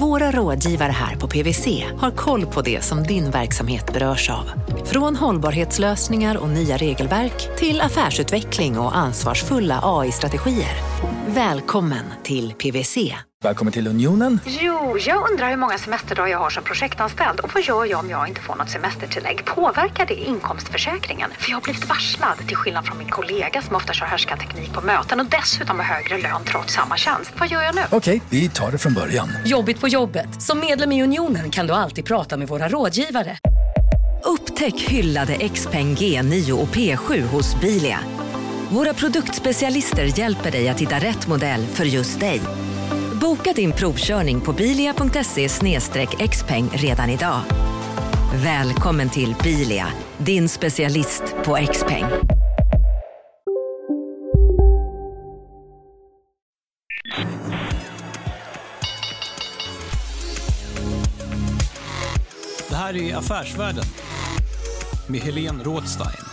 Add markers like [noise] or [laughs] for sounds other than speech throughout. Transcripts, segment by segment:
våra rådgivare här på PWC har koll på det som din verksamhet berörs av. Från hållbarhetslösningar och nya regelverk till affärsutveckling och ansvarsfulla AI-strategier. Välkommen till PWC. Välkommen till Unionen. Jo, jag undrar hur många semesterdagar jag har som projektanställd och vad gör jag om jag inte får något semestertillägg? Påverkar det inkomstförsäkringen? För jag har blivit varslad, till skillnad från min kollega som ofta kör härskarteknik på möten och dessutom har högre lön trots samma tjänst. Vad gör jag nu? Okej, vi tar det från början. Jobbigt på jobbet. Som medlem i Unionen kan du alltid prata med våra rådgivare. Upptäck hyllade XPeng G9 och P7 hos Bilia. Våra produktspecialister hjälper dig att hitta rätt modell för just dig. Boka din provkörning på bilia.se xpeng redan idag. Välkommen till Bilia, din specialist på XPeng. peng här är Affärsvärlden med Helene Rådstein.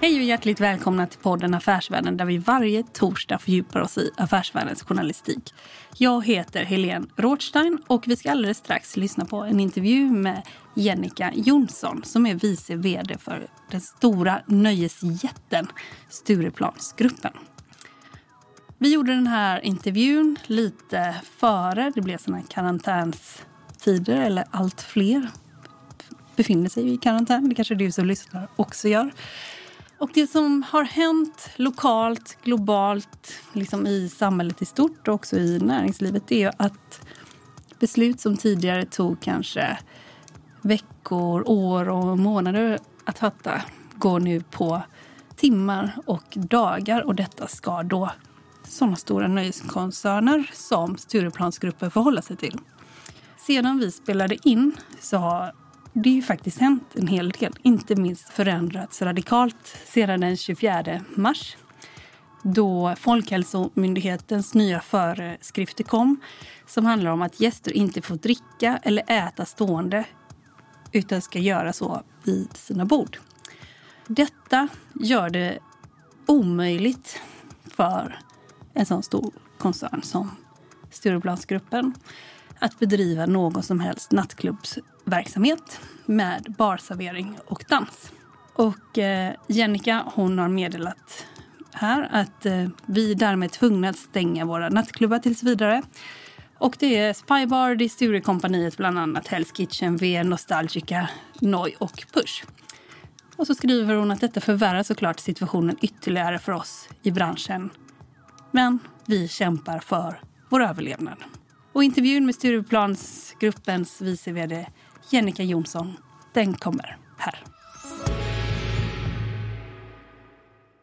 Hej och hjärtligt välkomna till podden Affärsvärlden där vi varje torsdag fördjupar oss i affärsvärldens journalistik. Jag heter Helene Rådstein och vi ska alldeles strax lyssna på en intervju med Jennica Jonsson som är vice vd för den stora nöjesjätten Stureplansgruppen. Vi gjorde den här intervjun lite före det blev såna tider, eller allt fler befinner sig i karantän. Det kanske du som lyssnar också gör. Och det som har hänt lokalt, globalt, liksom i samhället i stort och också i näringslivet det är att beslut som tidigare tog kanske veckor, år och månader att fatta går nu på timmar och dagar. Och detta ska då sådana stora nöjeskoncerner som Stureplansgruppen förhålla sig till. Sedan vi spelade in så har det ju faktiskt hänt en hel del. Inte minst förändrats radikalt sedan den 24 mars då Folkhälsomyndighetens nya föreskrifter kom som handlar om att gäster inte får dricka eller äta stående utan ska göra så vid sina bord. Detta gör det omöjligt för en sån stor koncern som Stureplansgruppen att bedriva någon som helst nattklubbsverksamhet med barservering och dans. Och eh, Jennica hon har meddelat här att eh, vi därmed är tvungna att stänga våra nattklubbar tills vidare. Och det är Spybar, det är Sturecompagniet bland annat, Hell's Kitchen, V, Nostalgica, Noi och Push. Och så skriver hon att detta förvärrar såklart situationen ytterligare för oss i branschen. Men vi kämpar för vår överlevnad. Och intervjun med Stureplansgruppens vice vd Jennica Jonsson, den kommer här.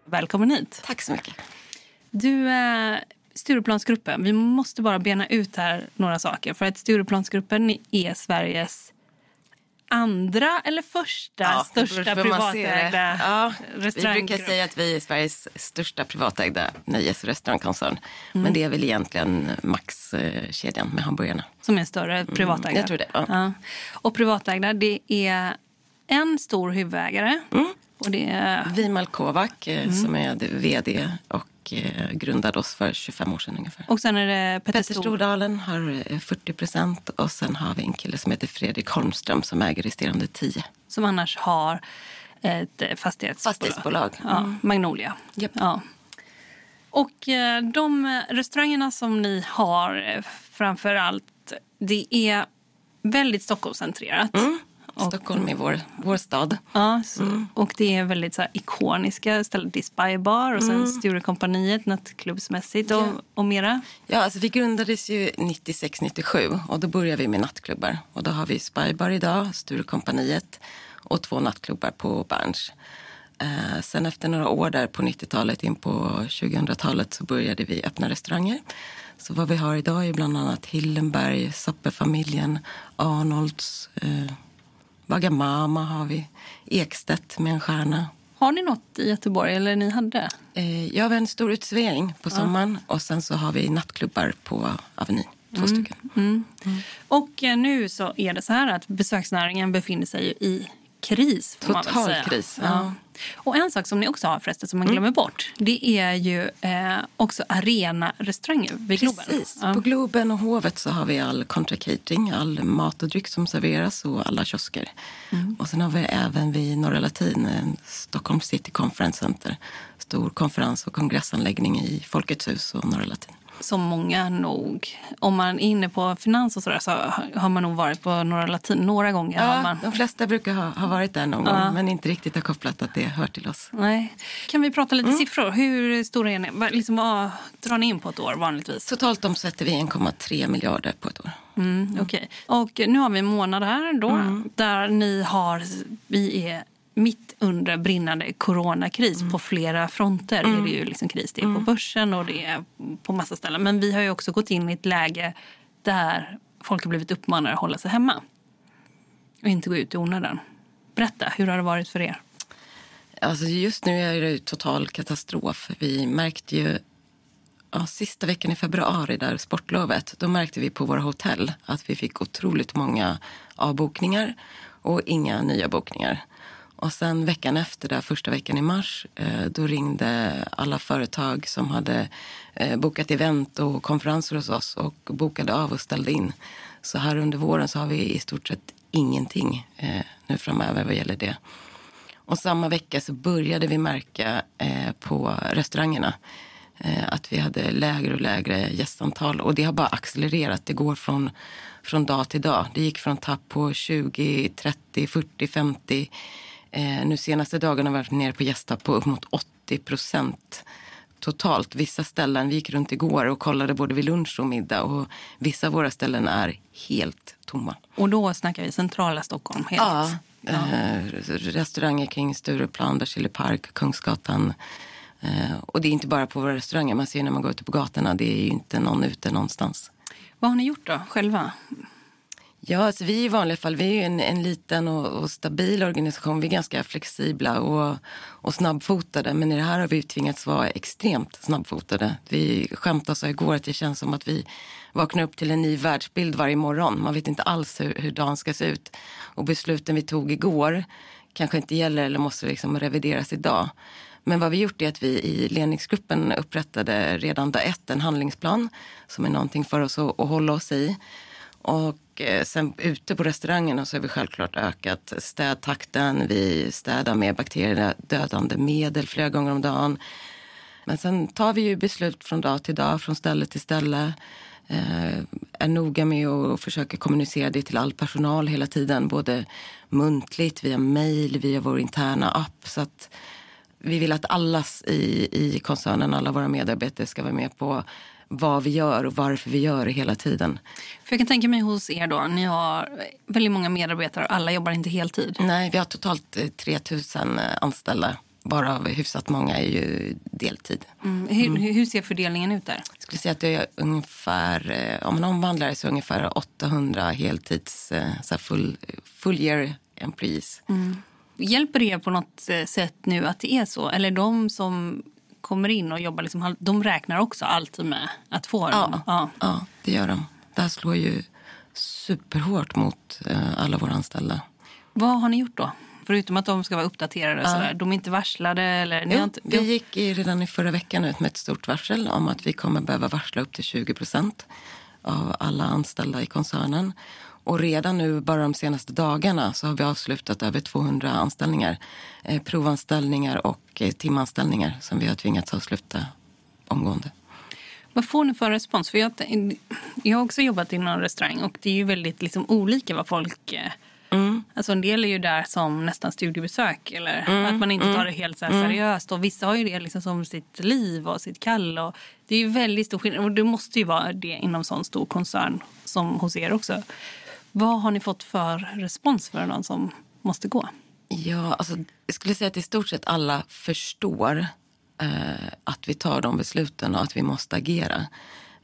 Välkommen hit. Tack så mycket. Du, eh, Stureplansgruppen, vi måste bara bena ut här några saker. För att Stureplansgruppen är Sveriges andra eller första Ja, största privatägda Ja, Vi brukar säga att vi är Sveriges största privatägda nöjes och restaurangkoncern. Mm. Men det är väl egentligen Max-kedjan med hamburgarna. Som är större privatägda. Mm, jag tror det, ja. Och privatägda, det är en stor huvudägare. Mm. Och det är Vimal Kovac Mm. eh, som är vd och eh, grundade oss för 25 år sedan ungefär. Och sen är det Petter, Petter Stor. Stordalen har eh, 40 procent och sen har vi en kille som heter Fredrik Holmström som äger resterande 10. som annars har ett eh, fastighetsbolag. Fastighetsbolag. Ja, Mm. Magnolia. Japp. Ja. Och eh, de restaurangerna som ni har eh, framför allt, det är väldigt Stockholmscentrerat. Mm. Stockholm är vår, vår stad. Ja, så, Och det är väldigt så här, ikoniska ställen. Spy Bar och sen Mm. Sturecompagniet nattklubbsmässigt och, och mera. Ja, alltså vi grundades ju 96-97 och då började vi med nattklubbar. Och då har vi Spybar idag, Sturecompagniet och två nattklubbar på Berns. Eh, sen efter några år där på 90-talet in på 2000-talet så började vi öppna restauranger. Så vad vi har idag är bland annat Hillenberg, Soppefamiljen, Arnolds, eh, Wagamama har vi, Ekstedt med en stjärna. Har ni något i Göteborg? Eller ni hade? Eh, jag har en stor uteservering på sommaren och sen så har vi nattklubbar på Avenyn. Två stycken. Och eh, nu så är det så här att besöksnäringen befinner sig i kris. Total kris, ja. Och en sak som ni också har förresten som man glömmer bort. Det är ju eh, också arena-restauranger vid Globen. Precis. Ja. På Globen och Hovet så har vi all contra catering, all mat och dryck som serveras och alla kiosker. Mm. Och sen har vi även vid Norra Latin, en Stockholm City Conference Center. Stor konferens och kongressanläggning i Folkets hus och Norra Latin. Som många nog... Om man är inne på finans och sådär så har man nog varit på Norra Latin några gånger. har Ja, man. de flesta brukar ha, ha varit där någon gång men inte riktigt har kopplat att det hör till oss. Nej. Kan vi prata Mm. lite siffror? Hur stora är ni? Liksom, vad drar ni in på ett år vanligtvis? Totalt omsätter vi 1,3 miljarder på ett år. Mm, Okej. Och nu har vi en månad här då, Mm. där ni har... Vi är mitt under brinnande coronakris. Mm. På flera fronter är det ju liksom kris. Det är på börsen och det är på massa ställen. Men vi har ju också gått in i ett läge där folk har blivit uppmanade att hålla sig hemma. Och inte gå ut i onödan. Berätta, hur har det varit för er? Alltså just nu är det total katastrof. Vi märkte ju ja, sista veckan i februari, där sportlovet, då märkte vi på våra hotell att vi fick otroligt många avbokningar och inga nya bokningar. Och sen veckan efter, där, första veckan i mars, eh, då ringde alla företag som hade eh, bokat event och konferenser hos oss och bokade av och ställde in. Så här under våren så har vi i stort sett ingenting eh, nu framöver vad gäller det. Och samma vecka så började vi märka eh, på restaurangerna eh, att vi hade lägre och lägre gästantal. Och det har bara accelererat. Det går från, från dag till dag. Det gick från tapp på 20, 30, 40, 50. Eh, nu senaste dagarna har vi varit nere på gästtapp på upp mot 80 procent totalt. Vissa ställen, vi gick runt igår och kollade både vid lunch och middag och vissa av våra ställen är helt tomma. Och då snackar vi centrala Stockholm. Helt. Ja, Eh, restauranger kring Stureplan, Berzelii park, Kungsgatan. Eh, och det är inte bara på våra restauranger. Man ser när man går ute på gatorna. Det är inte någon ute någonstans. Vad har ni gjort då, själva? Ja, alltså vi i vanliga fall, vi är ju en, en liten och, och stabil organisation. Vi är ganska flexibla och, och snabbfotade. Men i det här har vi tvingats vara extremt snabbfotade. Vi skämtade så igår att det känns som att vi vaknar upp till en ny världsbild varje morgon. Man vet inte alls hur, hur dagen ska se ut. Och besluten vi tog igår kanske inte gäller eller måste liksom revideras idag. Men vad vi gjort är att vi i ledningsgruppen upprättade redan dag ett en handlingsplan som är någonting för oss att, att hålla oss i. Och Eh, sen ute på restaurangerna så har vi självklart ökat städtakten. Vi städar med bakteriedödande medel flera gånger om dagen. Men sen tar vi ju beslut från dag till dag, från ställe till ställe. Eh, är noga med att försöka kommunicera det till all personal hela tiden. Både muntligt, via mejl, via vår interna app. Så att vi vill att alla i, i koncernen, alla våra medarbetare ska vara med på vad vi gör och varför vi gör det hela tiden. För jag kan tänka mig hos er då, ni har väldigt många medarbetare och alla jobbar inte heltid. Nej, vi har totalt eh, 3 000 anställda, varav hyfsat många är ju deltid. Mm. Hur, hur ser fördelningen ut där? Jag skulle säga att det är ungefär, eh, om man omvandlar det så ungefär 800 heltids, eh, så full, full year employees. Hjälper det på något eh, sätt nu att det är så? Eller de som kommer in och jobbar, liksom, de räknar också alltid med att få Ja, dem? Ja. ja, det gör de. Det här slår ju superhårt mot eh, alla våra anställda. Vad har ni gjort då? Förutom att de ska vara uppdaterade och sådär. De är inte varslade? Eller, ni Jo, inte, vi gick i, redan i förra veckan ut med ett stort varsel om att vi kommer behöva varsla upp till 20 procent av alla anställda i koncernen. Och redan nu, bara de senaste dagarna, så har vi avslutat över 200 anställningar. Eh, provanställningar och eh, timanställningar som vi har tvingats avsluta omgående. Vad får ni för respons? För jag, jag har också jobbat inom restaurang och det är ju väldigt liksom olika vad folk... eh, Alltså en del är ju där som nästan studiebesök eller att man inte tar det helt så här seriöst. Och vissa har ju det liksom som sitt liv och sitt kall. Och det är ju väldigt stor skillnad och det måste ju vara det inom sån stor koncern som hos er också. Vad har ni fått för respons för någon som måste gå? Ja, alltså, jag skulle säga att i stort sett alla förstår eh, att vi tar de besluten och att vi måste agera.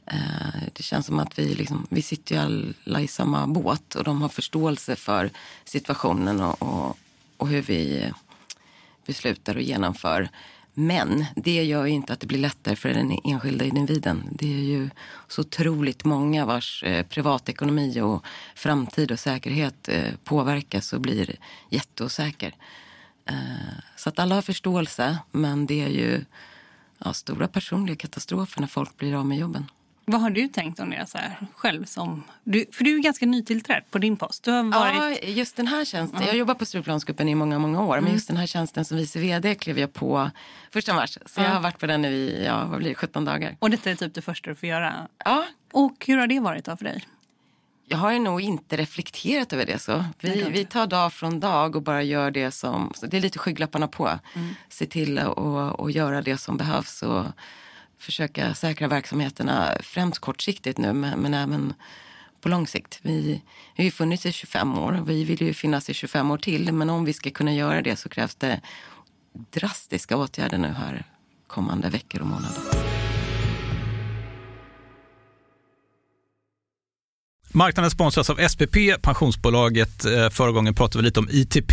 Eh, det känns som att vi, liksom, vi sitter ju alla i samma båt och de har förståelse för situationen och, och, och hur vi beslutar och genomför. Men det gör ju inte att det blir lättare för den enskilda individen. Det är ju så otroligt många vars eh, privatekonomi och framtid och säkerhet eh, påverkas och blir jätteosäker. Eh, så att alla har förståelse, men det är ju ja, stora personliga katastrofer när folk blir av med jobben. Vad har du tänkt om det så här, själv? Som, du, för du är ganska nytillträdd på din post. Du har varit... Ja, just den här tjänsten. Jag har jobbat på Stureplansgruppen i många, många år. Mm. Men just den här tjänsten som vice vd klev jag på första mars. Så mm. jag har varit på den nu i ja, vad blir det, 17 dagar. Och detta är typ det första du får göra? Ja. Och hur har det varit då för dig? Jag har nog inte reflekterat över det så. Vi, vi tar dag från dag och bara gör det som... Det är lite skygglapparna på. Mm. Se till att göra det som behövs. Och, försöka säkra verksamheterna främst kortsiktigt nu men, men även på lång sikt. Vi, vi har ju funnits i 25 år och vi vill ju finnas i 25 år till men om vi ska kunna göra det så krävs det drastiska åtgärder nu här kommande veckor och månader. Marknaden sponsras av SPP, pensionsbolaget. Eh, förra gången pratade vi lite om ITP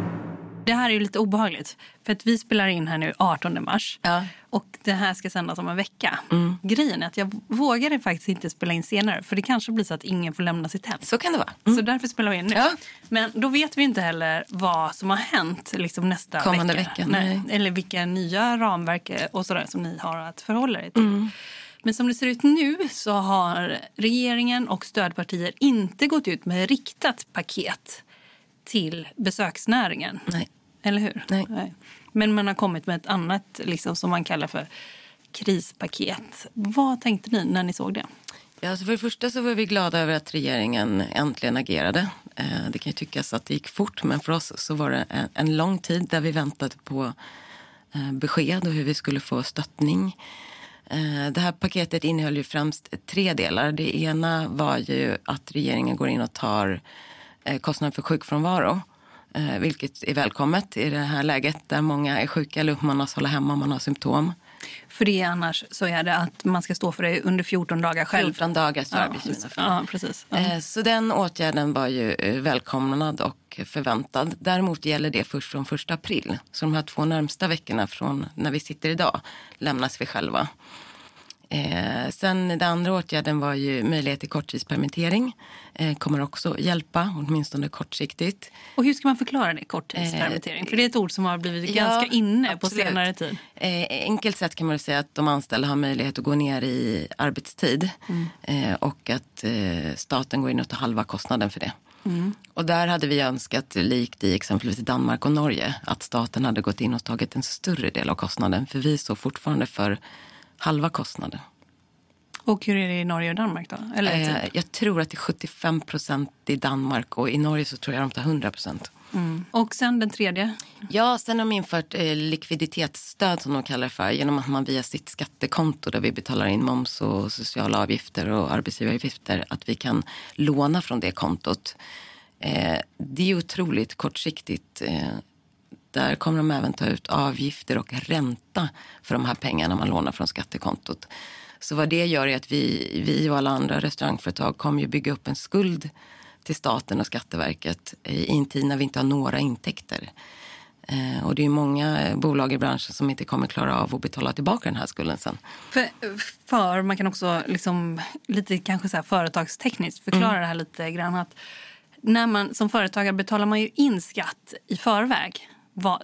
Det här är lite obehagligt. För att vi spelar in här nu 18 mars. Ja. Och det här ska sändas om en vecka. Mm. Grejen är att jag vågade faktiskt inte spela in senare. För det kanske blir så att ingen får lämna sitt hem. Så kan det vara. Mm. Så därför spelar vi in nu. Ja. Men då vet vi inte heller vad som har hänt liksom nästa Kommande vecka. vecka nej. Eller vilka nya ramverk och sådär som ni har att förhålla er till. Mm. Men som det ser ut nu så har regeringen och stödpartier inte gått ut med riktat paket till besöksnäringen. Nej. Eller hur? Nej. Nej. Men man har kommit med ett annat liksom, som man kallar för krispaket. Vad tänkte ni när ni såg det? Ja, alltså för det första så var vi glada över att regeringen äntligen agerade. Eh, det kan ju tyckas att det gick fort, men för oss så var det en, lång tid där vi väntade på eh, besked och hur vi skulle få stöttning. Eh, det här paketet innehöll ju främst tre delar. Det ena var ju att regeringen går in och tar kostnaden för sjukfrånvaro Eh, vilket är välkommet i det här läget där många är sjuka eller uppmanas hålla hemma om man har symptom. För det annars så är det att man ska stå för det under 14 dagar själv. 14 dagar så ja, ja, precis. Ja. Eh, så den åtgärden var ju eh, välkomnad och förväntad. Däremot gäller det först från 1 april. Så de här två närmsta veckorna från när vi sitter idag lämnas vi själva. Eh, sen den andra åtgärden var ju möjlighet till korttidspermittering. Eh, kommer också hjälpa, åtminstone kortsiktigt. Och hur ska man förklara det, korttidspermittering? För det är ett ord som har blivit Eh, Ja, ganska inne på absolut. senare tid. Eh, enkelt sett kan man säga att de anställda har möjlighet att gå ner i arbetstid eh, och att eh, staten går in och tar halva kostnaden för det. Och där hade vi önskat, likt i exempelvis Danmark och Norge, att staten hade gått in och tagit en större del av kostnaden. För vi står fortfarande för halva kostnaden. Och hur är det i Norge och Danmark då? Eller Eh, typ? jag tror att det är 75 procent i Danmark och i Norge så tror jag de tar 100 procent. Och sen den tredje? Ja, sen har de infört eh, likviditetsstöd som de kallar det för genom att man via sitt skattekonto där vi betalar in moms och sociala avgifter och arbetsgivaravgifter att vi kan låna från det kontot. Eh, det är otroligt kortsiktigt. Eh, där kommer de även ta ut avgifter och ränta för de här pengarna man lånar från skattekontot. Så vad det gör är att vi, vi och alla andra restaurangföretag kommer ju bygga upp en skuld till staten och Skatteverket i en tid när vi inte har några intäkter. Eh, och det är många bolag i branschen som inte kommer klara av att betala tillbaka den här skulden sen. För, för man kan också liksom, lite kanske så här företagstekniskt förklara det här lite grann. Att när man som företagare betalar man ju in skatt i förväg. Vad,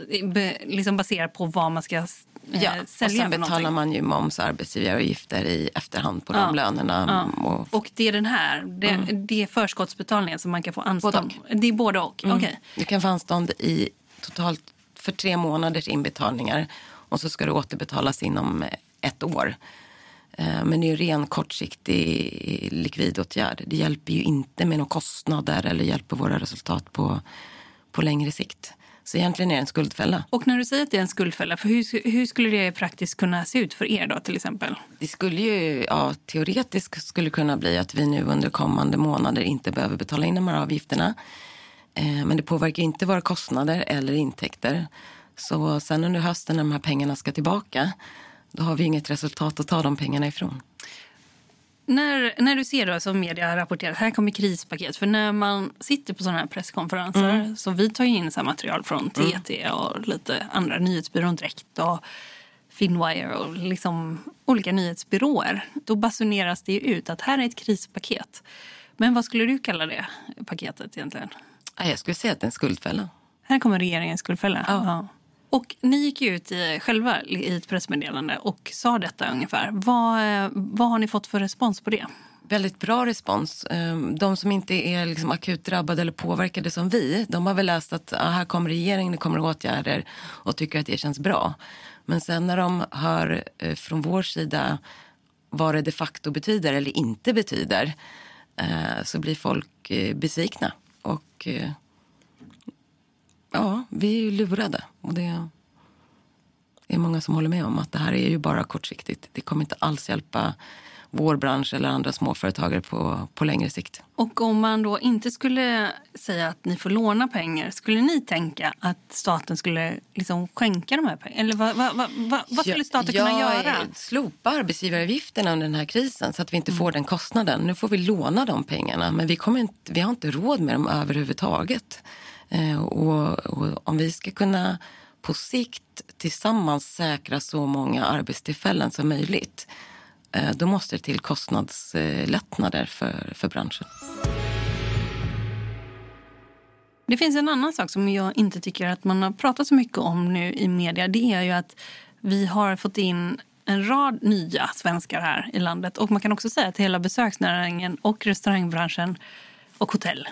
liksom baserat på vad man ska eh, Ja, och sälja sen för betalar man ju moms och arbetsgivaravgifter i efterhand på Ja. de lönerna. Ja. Och, Och det är den här, det, det är förskottsbetalningen som man kan få anstånd. Det är både och. Okej. Du kan få anstånd i totalt för tre månaders inbetalningar och så ska det återbetalas inom ett år. Eh, Men det är ju ren kortsiktig likvidåtgärd. Det hjälper ju inte med några kostnader eller hjälper våra resultat på, på längre sikt. Så egentligen är det en skuldfälla. Och när du säger att det är en skuldfälla, för hur, hur skulle det praktiskt kunna se ut för er då till exempel? Det skulle ju, ja, teoretiskt skulle kunna bli att vi nu under kommande månader inte behöver betala in de här avgifterna. Eh, Men det påverkar inte våra kostnader eller intäkter. Så sen under hösten när de här pengarna ska tillbaka, då har vi inget resultat att ta de pengarna ifrån. När, när du ser då som media har rapporterat, här kommer krispaket. För när man sitter på sådana här presskonferenser, så vi tar ju in så material från TT och lite andra nyhetsbyrån Direkt och Finwire och liksom olika nyhetsbyråer. Då basuneras det ut att här är ett krispaket. Men vad skulle du kalla det paketet egentligen? Ja, Jag skulle säga att det är en skuldfälla. Här kommer regeringens skuldfälla. Ja. Och ni gick ju ut i, själva i ett pressmeddelande och sa detta ungefär. Vad, vad har ni fått för respons på det? Väldigt bra respons. Ehm, de som inte är liksom akut drabbade eller påverkade som vi, de har väl läst att ah, här kommer regeringen, det kommer åtgärder och tycker att det känns bra. Men sen när de hör eh, från vår sida vad det de facto betyder eller inte betyder eh, så blir folk eh, besvikna. Och ja, vi är ju lurade. Och det är många som håller med om att det här är ju bara kortsiktigt. Det kommer inte alls hjälpa vår bransch eller andra småföretagare på, på längre sikt. Och om man då inte skulle säga att ni får låna pengar, skulle ni tänka att staten skulle liksom skänka de här pengarna? Eller vad, vad, vad, vad, skulle staten Ja, kunna ja, göra? Slopa arbetsgivaravgifterna under den här krisen så att vi inte får den kostnaden. Nu får vi låna de pengarna men vi, kommer inte, vi har inte råd med dem överhuvudtaget. Eh, och, och om vi ska kunna på sikt tillsammans säkra så många arbetstillfällen som möjligt eh, då måste det till kostnadslättnader för, för branschen. Det finns en annan sak som jag inte tycker att man har pratat så mycket om nu i media. Det är ju att vi har fått in en rad nya svenskar här i landet. Och man kan också säga att hela besöksnäringen och restaurangbranschen och hotell,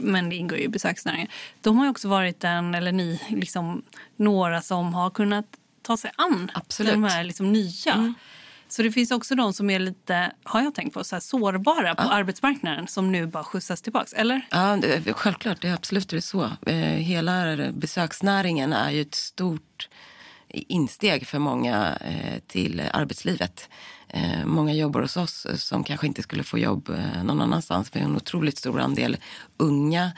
men det ingår ju i besöksnäringen. De har ju också varit en, eller ni, liksom några som har kunnat ta sig an Absolut. de här liksom nya. Så det finns också de som är lite, har jag tänkt på, så sårbara på arbetsmarknaden som nu bara skjutsas tillbaka. Eller? Ja, det, självklart. Det är absolut det är så. Eh, hela besöksnäringen är ju ett stort insteg för många eh, till arbetslivet. Eh, många jobbar hos oss eh, som kanske inte skulle få jobb någon annanstans. Vi har en otroligt stor andel unga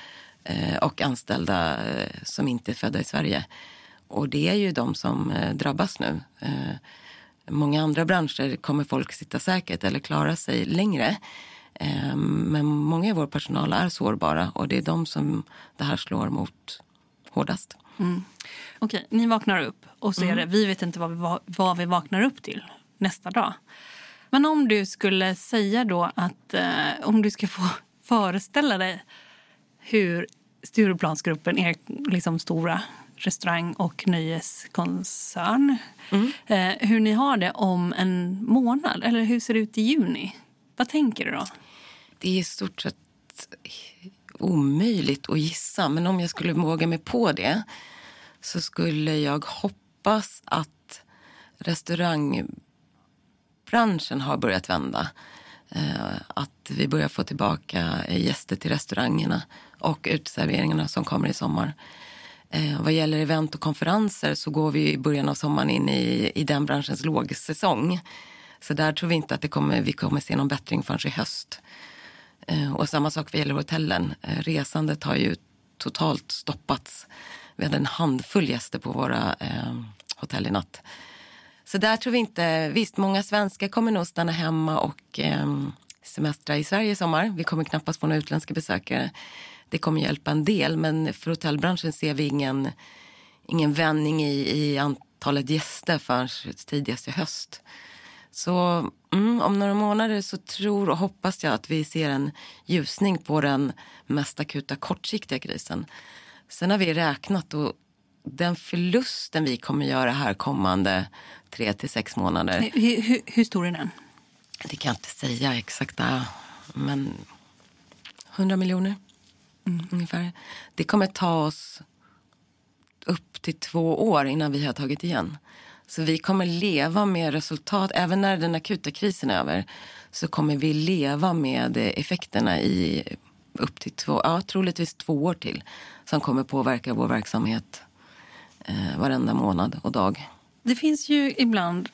och anställda som inte är födda i Sverige. Och det är ju de som drabbas nu. Många andra branscher kommer folk sitta säkert eller klara sig längre. Men många i vår personal är sårbara och det är de som det här slår mot hårdast. Okej, ni vaknar upp och så är det, vi vet inte vad vi, va- vad vi vaknar upp till nästa dag. Men om du skulle säga då att eh, om du ska få [laughs] föreställa dig hur Stureplansgruppen är liksom stora restaurang och nöjeskoncern. Mm. Eh, hur ni har det om en månad, eller hur ser det ut i juni? Vad tänker du då? Det är i stort sett omöjligt att gissa, men om jag skulle våga mig på det så skulle jag hoppas att restaurangbranschen har börjat vända. Eh, att vi börjar få tillbaka eh, gäster till restaurangerna och uteserveringarna som kommer i sommar. Eh, vad gäller event och konferenser så går vi i början av sommaren in i, i den branschens lågsäsong. Så där tror vi inte att det kommer, vi kommer se någon bättring förrän i höst. Eh, och samma sak vad gäller hotellen. Eh, resandet har ju totalt stoppats. Vi hade en handfull gäster på våra eh, hotell i natt. Så där tror vi inte, visst många svenskar kommer nog stanna hemma och eh, semestra i Sverige i sommar. Vi kommer knappast få några utländska besökare det kommer hjälpa en del. Men för hotellbranschen ser vi ingen, ingen vändning i, i antalet gäster förrän tidigast i höst. Så mm, om några månader så tror och hoppas jag att vi ser en ljusning på den mest akuta kortsiktiga krisen. Sen har vi räknat och den förlusten vi kommer göra här kommande tre till sex månader. Hur, hur, hur stor är den? Det kan jag inte säga exakta, men 100 miljoner mm. ungefär. Det kommer ta oss upp till två år innan vi har tagit igen. Så vi kommer leva med resultat, även när den akuta krisen är över, så kommer vi leva med effekterna i upp till två, ja, troligtvis två år till. Som kommer påverka vår verksamhet eh, varenda månad och dag. Det finns ju ibland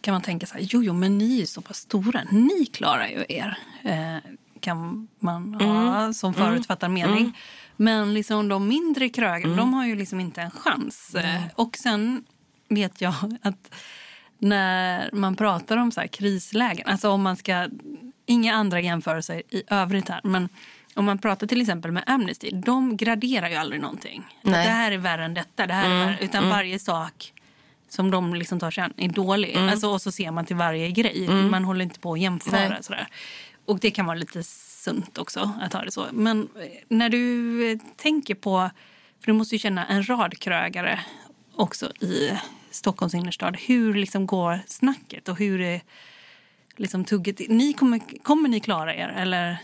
kan man tänka så här, jo, jo, men ni är så pass stora, ni klarar ju er. Eh, kan man ha mm. som förutfattad mm. mening. Mm. Men liksom de mindre krögarna, mm. de har ju liksom inte en chans. Mm. Och sen vet jag att när man pratar om så här krislägen, alltså om man ska, inga andra jämförelser i övrigt här, men om man pratar till exempel med Amnesty, de graderar ju aldrig någonting. Det här är värre än detta, det här är värre, utan varje sak som de liksom tar sig an är dålig. Mm. Alltså, och så ser man till varje grej. Mm. Man håller inte på att jämföra. Sådär. Och det kan vara lite sunt också att ha det så. Men eh, när du eh, tänker på, för du måste ju känna en rad krögare också i Stockholms innerstad. Hur liksom går snacket och hur är liksom tugget? Ni kommer, kommer ni klara er? Eller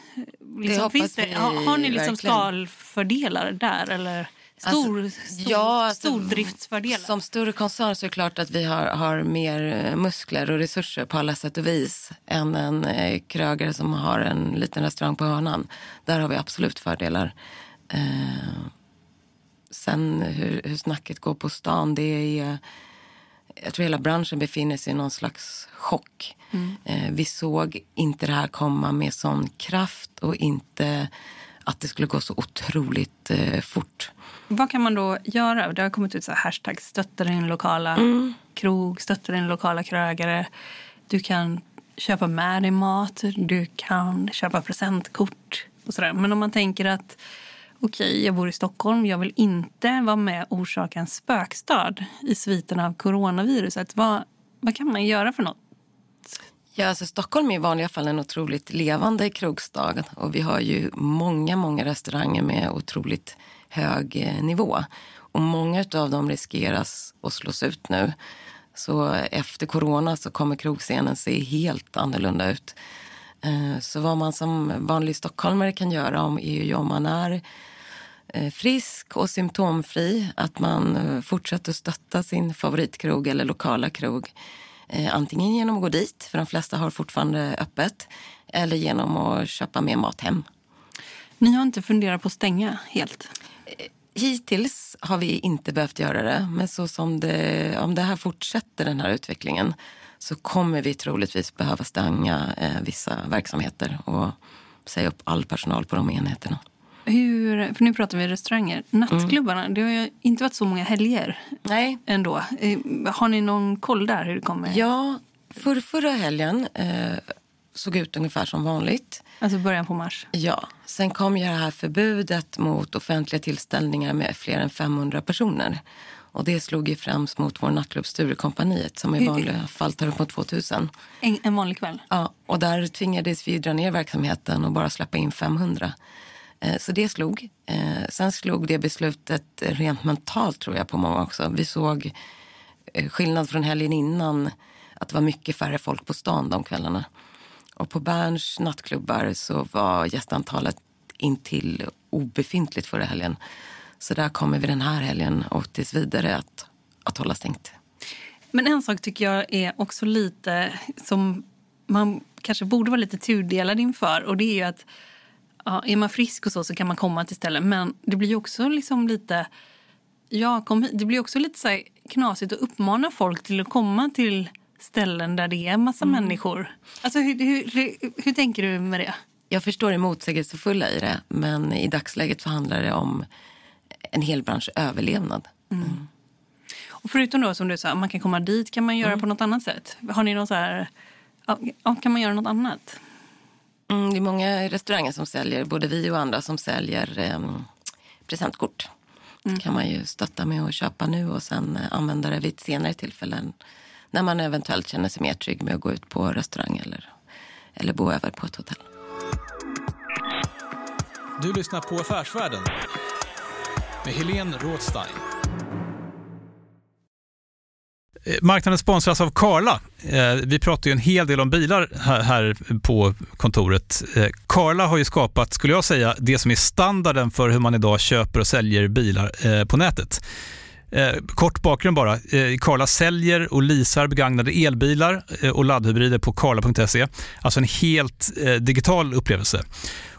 liksom, finns det, har, har, ni liksom skalfördelar där? Eller? Stor, alltså, stor, ja, alltså, stordriftsfördelar. Som större koncern så är det klart att vi har, har mer eh, muskler och resurser på alla sätt och vis än en eh, krögare som har en liten restaurang på hörnan. Där har vi absolut fördelar. Eh, sen hur, hur snacket går på stan, det är... Jag tror hela branschen befinner sig i någon slags chock. Mm. Eh, vi såg inte det här komma med sån kraft och inte att det skulle gå så otroligt eh, fort. Vad kan man då göra? Det har kommit ut så här hashtag stötta din lokala mm. krog, stötta din lokala krögare. Du kan köpa med dig mat, du kan köpa presentkort och sådär. Men om man tänker att okej, okay, jag bor i Stockholm, jag vill inte vara med och orsaka en spökstad i sviten av coronaviruset. Vad, vad kan man göra för något? Ja, alltså Stockholm är i vanliga fall en otroligt levande krogstad och vi har ju många, många restauranger med otroligt hög eh, nivå. Och många av dem riskeras att slås ut nu. Så efter corona så kommer krogscenen se helt annorlunda ut. Eh, så vad man som vanlig stockholmare kan göra om är ju om man är eh, frisk och symptomfri, att man fortsätter stötta sin favoritkrog eller lokala krog. Antingen genom att gå dit, för de flesta har fortfarande öppet, eller genom att köpa mer mat hem. Ni har inte funderat på att stänga helt? Hittills har vi inte behövt göra det, men så som det, om det här fortsätter den här utvecklingen så kommer vi troligtvis behöva stänga eh, vissa verksamheter och säga upp all personal på de enheterna. Hur, för nu pratar vi restauranger. Nattklubbarna, mm. det har ju inte varit så många helger Nej. ändå. Eh, har ni någon koll där hur det kommer? Ja, för förra helgen eh, såg ut ungefär som vanligt. Alltså början på mars? Ja. Sen kom ju det här förbudet mot offentliga tillställningar med fler än 500 personer. Och det slog ju främst mot vår nattklubb Sturecompagniet som i vanliga fall tar upp mot 2000. En, en vanlig kväll? Ja, och där tvingades vi dra ner verksamheten och bara släppa in 500. Eh, så det slog. Eh, sen slog det beslutet rent mentalt tror jag på många också. Vi såg eh, skillnad från helgen innan att det var mycket färre folk på stan de kvällarna. Och på Berns nattklubbar så var gästantalet intill obefintligt förra helgen. Så där kommer vi den här helgen och tills vidare att, att hålla stängt. Men en sak tycker jag är också lite som man kanske borde vara lite tudelad inför och det är att ja, är man frisk och så så kan man komma till ställen men det blir också liksom lite ja, kom det blir också lite så knasigt att uppmana folk till att komma till ställen där det är en massa mm. människor. Alltså, hur, hur, hur, hur tänker du med det? Jag förstår det motsägelsefulla i det men i dagsläget så handlar det om en hel bransch överlevnad. Mm. Mm. Och förutom då som du sa, man kan komma dit, kan man göra mm. på något annat sätt? Har ni något så här, ja, kan man göra något annat? Mm, det är många restauranger som säljer, både vi och andra som säljer eh, presentkort. Mm. kan man ju stötta med att köpa nu och sen eh, använda det vid ett senare tillfälle när man eventuellt känner sig mer trygg med att gå ut på restaurang eller, eller bo över på ett hotell. Du lyssnar på Affärsvärlden med Helene Rothstein. Eh, marknaden sponsras av Karla. Eh, vi pratar ju en hel del om bilar här på kontoret. Eh, karla har ju skapat, skulle jag säga, det som är standarden för hur man idag köper och säljer bilar på nätet. kort bakgrund bara. Karla säljer och leasar begagnade elbilar och laddhybrider på karla.se. Alltså en helt digital upplevelse.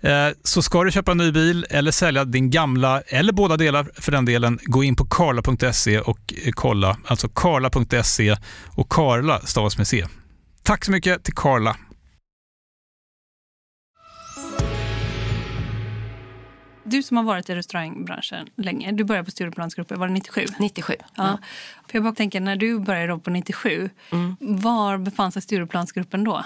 Eh, så ska du köpa en ny bil eller sälja din gamla, eller båda delar för den delen, gå in på karla.se och eh, kolla. Alltså karla.se och Karla stavas med C. Tack så mycket till Karla. Du som har varit i restaurangbranschen länge, du började på Stureplansgruppen, var det 97? 97. Ja. ja. För jag bara tänker, när du började på 97, mm. var befann sig Stureplansgruppen då?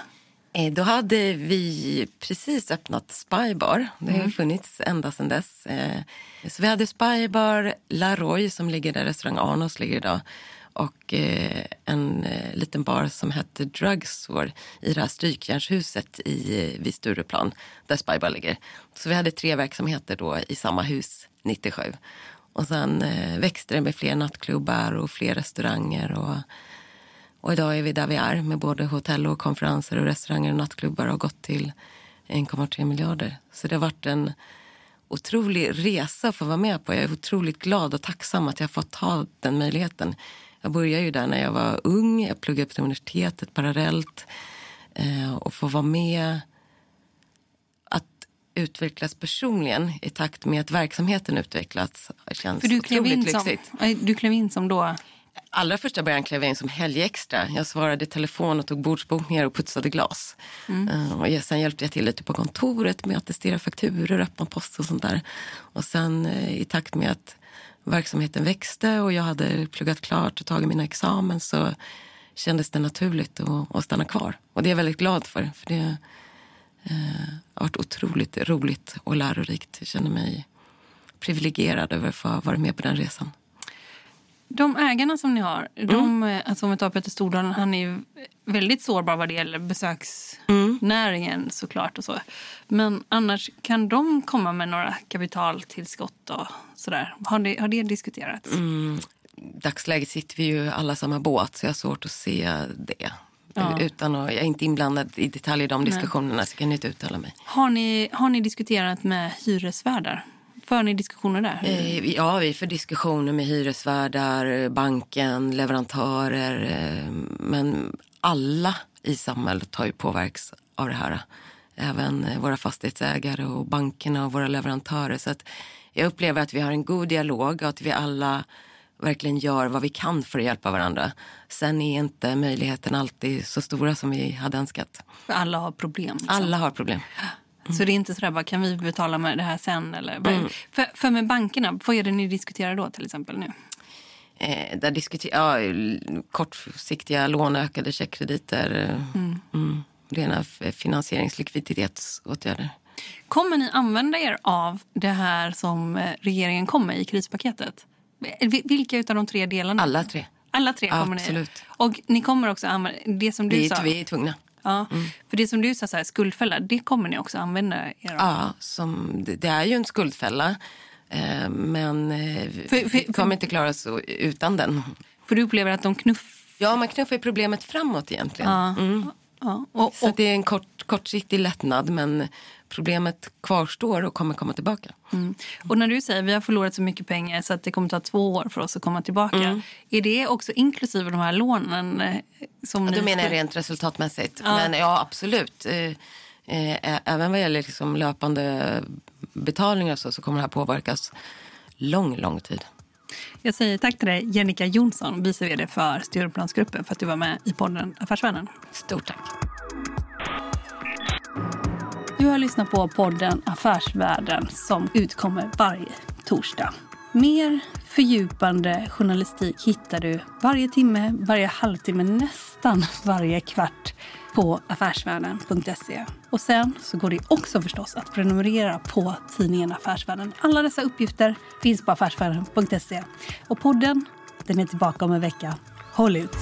Eh, då hade vi precis öppnat Spybar. Det har mm. funnits ända sedan dess. Eh, så vi hade Spybar, La Roy som ligger där restaurang Arnos ligger idag och eh, en liten bar som hette Drugstore i det här strykjärnshuset i, vid Stureplan där Spybar ligger. Så vi hade tre verksamheter då i samma hus 97. Och sen växte det med fler nattklubbar och fler restauranger. och och idag är vi där vi är med både hotell och konferenser och restauranger och nattklubbar har gått till 1,3 miljarder. Så det har varit en otrolig resa att få vara med på. Jag är otroligt glad och tacksam att jag fått ha den möjligheten. Jag började ju där när jag var ung. Jag pluggade på universitetet parallellt. Eh, och få vara med att utvecklas personligen i takt med att verksamheten utvecklats känns För du otroligt lyxigt. Som, du klev in som då allra första början klev jag in som helgextra. Jag svarade i telefon och tog bordsbokningar och putsade glas. Mm. Uh, och sen hjälpte jag till lite på kontoret med att testera fakturor, öppna post och sånt där. Och sen uh, i takt med att verksamheten växte och jag hade pluggat klart och tagit mina examen så kändes det naturligt att, att stanna kvar. Och det är jag väldigt glad för. För det uh, har varit otroligt roligt och lärorikt. Jag känner mig privilegierad över att få vara med på den resan. De ägarna som ni har, mm. de, eh, alltså om vi tar Peter Stordalen, han är väldigt sårbar vad det gäller besöksnäringen mm. såklart. Och så. Men annars, kan de komma med några kapitaltillskott och sådär? Har det, har det diskuterats? Mm. dagsläget sitter vi ju alla samma båt så jag har svårt att se det. Ja. Utan att, jag är inte inblandad i detalj i de diskussionerna så jag kan inte uttala mig. Har ni, har ni diskuterat med hyresvärdar? För ni diskussioner där? Eh, Ja, vi får diskussioner med hyresvärdar, banken, leverantörer. eh, Men alla i samhället har ju påverkats av det här. Även eh, våra fastighetsägare och bankerna och våra leverantörer. Så jag upplever att vi har en god dialog och att vi alla verkligen gör vad vi kan för att hjälpa varandra. Sen är inte möjligheten alltid så stora som vi hade önskat. För alla har problem. liksom. Alla har problem. Så det är inte sådär bara, kan vi betala med det här sen? Eller? Mm. För, för med bankerna, vad är det ni diskuterar då till exempel nu? Eh, där diskuterar ja, kortsiktiga lån, ökade checkkrediter. eh, Mm. Rena finansieringslikviditetsåtgärder. Kommer ni använda er av det här som eh, regeringen kom med i krispaketet? Vi- Vilka av de tre delarna? Alla tre. Alla tre kommer Absolut. ni. Och ni kommer också använda det som du Vi sa. vi är tvungna. Ja, För det som du sa, så här, skuldfälla, det kommer ni också använda er av. Ja, som, det, det är ju en skuldfälla. Eh, men eh, För- för- vi kommer inte klara oss utan den. För du upplever att de knuff... Ja, man knuffar problemet framåt egentligen. Mm. Ja. Och, Så och, att det är en kort, kortsiktig lättnad men problemet kvarstår och kommer komma tillbaka. mm. och när du säger att vi har förlorat så mycket pengar så att det kommer ta två år för oss att komma tillbaka. Är det också inklusive de här lånen? eh, Som Ja, ni då menar rent resultatmässigt. Ja. Men ja, absolut. Eh, eh, även vad gäller liksom löpande betalningar så, så kommer det här påverkas lång, lång tid. Jag säger tack till dig, Jennica Jonsson, vice vd för Stureplansgruppen, för att du var med i podden Affärsvärlden. Stort tack. Du har lyssnat på podden Affärsvärlden som utkommer varje torsdag. Mer fördjupande journalistik hittar du varje timme, varje halvtimme, nästan [laughs] varje kvart på affärsvärlden.se. Och sen så går det också förstås att prenumerera på tidningen Affärsvärlden. Alla dessa uppgifter finns på affärsvärlden.se. Och podden, den är tillbaka om en vecka. Håll ut!